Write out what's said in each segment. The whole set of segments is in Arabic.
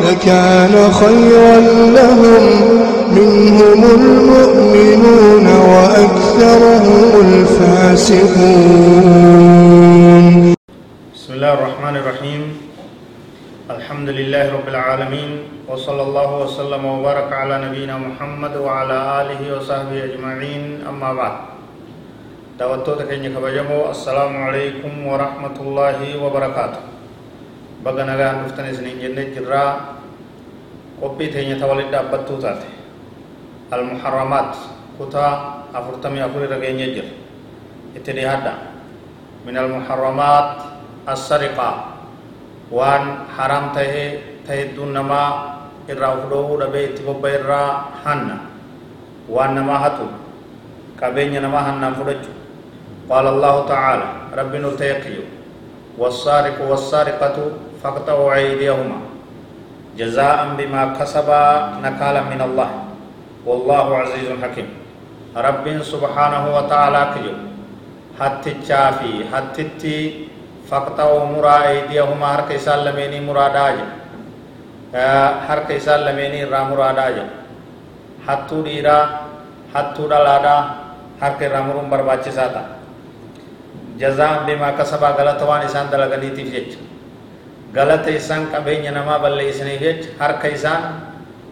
لكان خيرا لهم. منهم المؤمنون وأكثرهم الفاسقون. بسم الله الرحمن الرحيم. الحمد لله رب العالمين وصلى الله وسلم وبارك على نبينا محمد وعلى آله وصحبه أجمعين. أما بعد تكيني كبجمو السلام عليكم ورحمة الله وبركاته. بغا نغا نفتن سنين جنة جرا قبي تيني تولد دابتو تاتي المحرمات كتا أفرتمي أفري رغيني جر اتدي هدا من المحرمات السرقة وان حرام تهي تهدون نما irraa of dhoowwuu dhabee itti bobba irraa hanna waan namaa hatu qabeenya namaa hannaan fudhachu allahu tacaala rabbi nu teeqiyo والسارق والسارقة فاقطعوا أيديهما. جزاء بما كسبا نكالا من الله. والله عزيز حكيم. رب سبحانه وتعالى كجو. حتى الشافي حتى التي فاقطعوا مرا أيديهما. هر كيسال لميني مرا داجا آه، هر كيسال لميني را مرا داجا حتى ديرا حتى دلالا هر كي رامرون برباچي ساتا. جزاء بما كسبا غلطوان إسان دلغنيتي في galata isaan qabeenya namaa balleeysaniif jecha harka isaan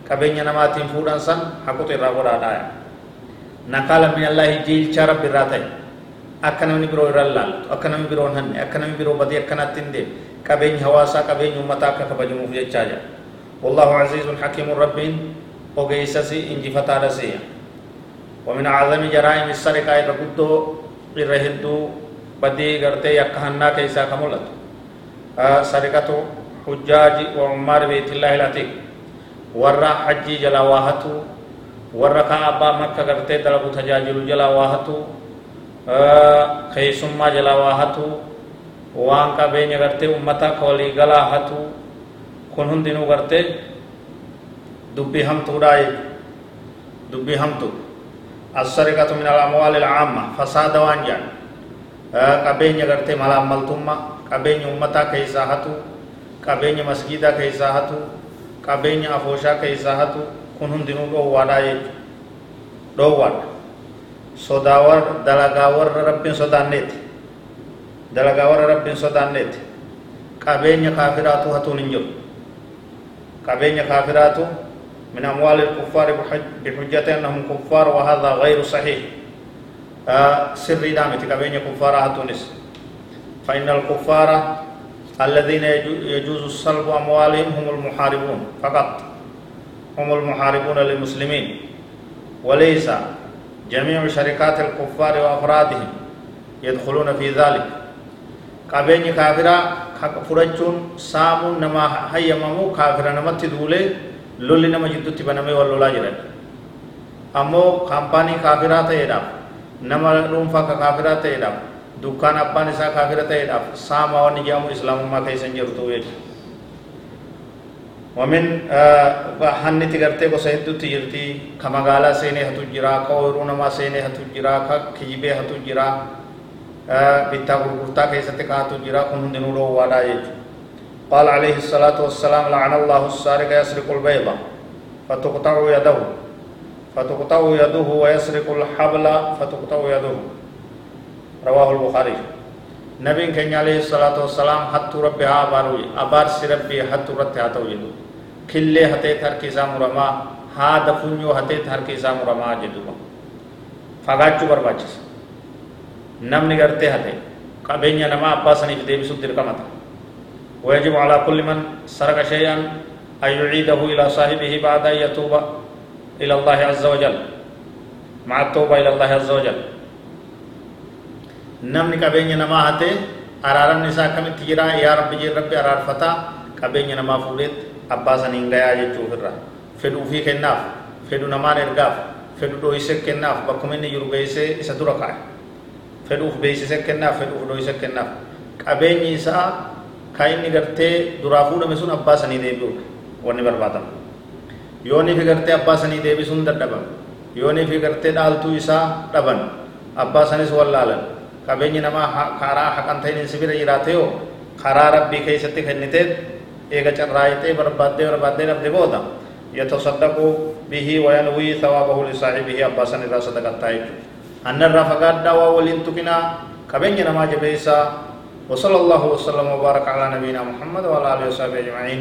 qabeenya namaatiin fuudhan san haqutu irraa godhaadhaa nakaala min allaahi jiilchaa rabbi irraa ta'e akka namni biroo irra laaltu akka namni biroo hanne akka namni biroo badii akkanatti hin deemne qabeenya hawaasaa qabeenya uummataa akka kabajamuuf jechaa jedha والله عزيز حكيم رب وقيسسي إنجي فتارسي ومن أعظم جرائم السرقة إذا قدو إرهدو بدي غرتي يكهنا كيسا كمولت سرقة حجاج وعمار بيت الله العتيق ورا حجي جلا واهتو ورا كعبة مكة غرتي دلبو تجاجل جلا واهتو خيسما جلا واهتو وان کا بین غرتي امتا کولی گلا هتو kun hundinuu gartee dubbii hamtuudha dubbii hamtu السرقة من الأموال العامة فساد وانجان غرتي مال عملتما قبين أمتا كيسا هتو قبين مسجدا كيسا هتو قبين أفوشا كيسا هتو kun hundinuu dhoowwaadhaa jechu dhoowwaadha sodaa warra dalagaa warra rabbiin sodaanneeti dalagaa warra rabbiin sodaanneeti qabeenya kaafiraatu hatuun hin jiru قبين كافرات من أموال الكفار بحجة أنهم كفار وهذا غير صحيح آه سر دامت قبين كفار تونس. فإن الكفار الذين يجوز الصلب أموالهم هم المحاربون فقط. هم المحاربون للمسلمين. وليس جميع شركات الكفار وأفرادهم يدخلون في ذلك. قبين كافرة nama hayyamamu kaafira namatti duulee lolli nama jidduutti banamee wal lolaa jiran ammoo kaampaanii kaafiraa ta'eedhaaf nama dhuunfaa ka kaafiraa ta'eedhaaf dukkaan abbaan isaa kaafira ta'eedhaaf saamaa wanni jedhamu islaamummaa keessa hin jiru ta'uu jechuudha. ومن هنتي غرتي كو سيدو تيرتي كمغالا سيني هتو جرا كو نما سيني هتو جرا كيبه هتو جرا bittaa gurgurtaa keessatti kaatu jira kun hundinuu dhoowwaadha jechuudha قال عليه الصلاة والسلام لعن الله السارق يسرق البيضة فتقطع يده فتقطع يده ويسرق الحبل فتقطع يده. رواه البخاري. نبي كان عليه الصلاة والسلام حتى ربي أباروي أبار ربي حتى رتي هاتو يدو كل هتي تركي سامرما هذا فنيو هتي تركي سامرما جدو. فغاچو برباچس namni gartee hate qabeenya namaa abbaa saniif deebisuuf dirqamata ويجب على كل من سرق شيئا أن يعيده إلى صاحبه بعد أن إلى الله عز وجل مع التوبة إلى الله عز وجل نمني كبين نما هته أرارم نساء كم تجرا يا رب جي رب أرار فتا كبين نما فولت أباسا نينغا يا جوفرا fedhu ufii kennaaf fedhu namaan ergaaf fedhu dhoyse kennaaf bakkuma inni jiru geeyse isa dura kaa'e fedhuuf beeksise kennaaf fedhuuf dhoyse kennaaf qabeenyi isaa ka inni gartee duraa fuudhame sun abbaa sanii deebi'uudha wanni barbaadamu yoonii fi gartee abbaa sanii deebisuun dadhaban yoonii fi gartee dhaaltuu isaa dhaban abbaa sanis wallaalan qabeenyi namaa karaa haqan ta'in sibira jiraate yoo karaa rabbii keessatti kennitee eega carraayitee barbaaddee barbaaddee dhabde booda yatasaddaqu bihi wayanwii thawaabahu lisaahibihi abbaa san irraa sadaqattaa jechuudha anna irraa fagaadhaa waa waliin tuqinaa qabeenya namaa jabeessaa وصلى الله وسلم وبارك على نبينا محمد وعلى اله وصحبه اجمعين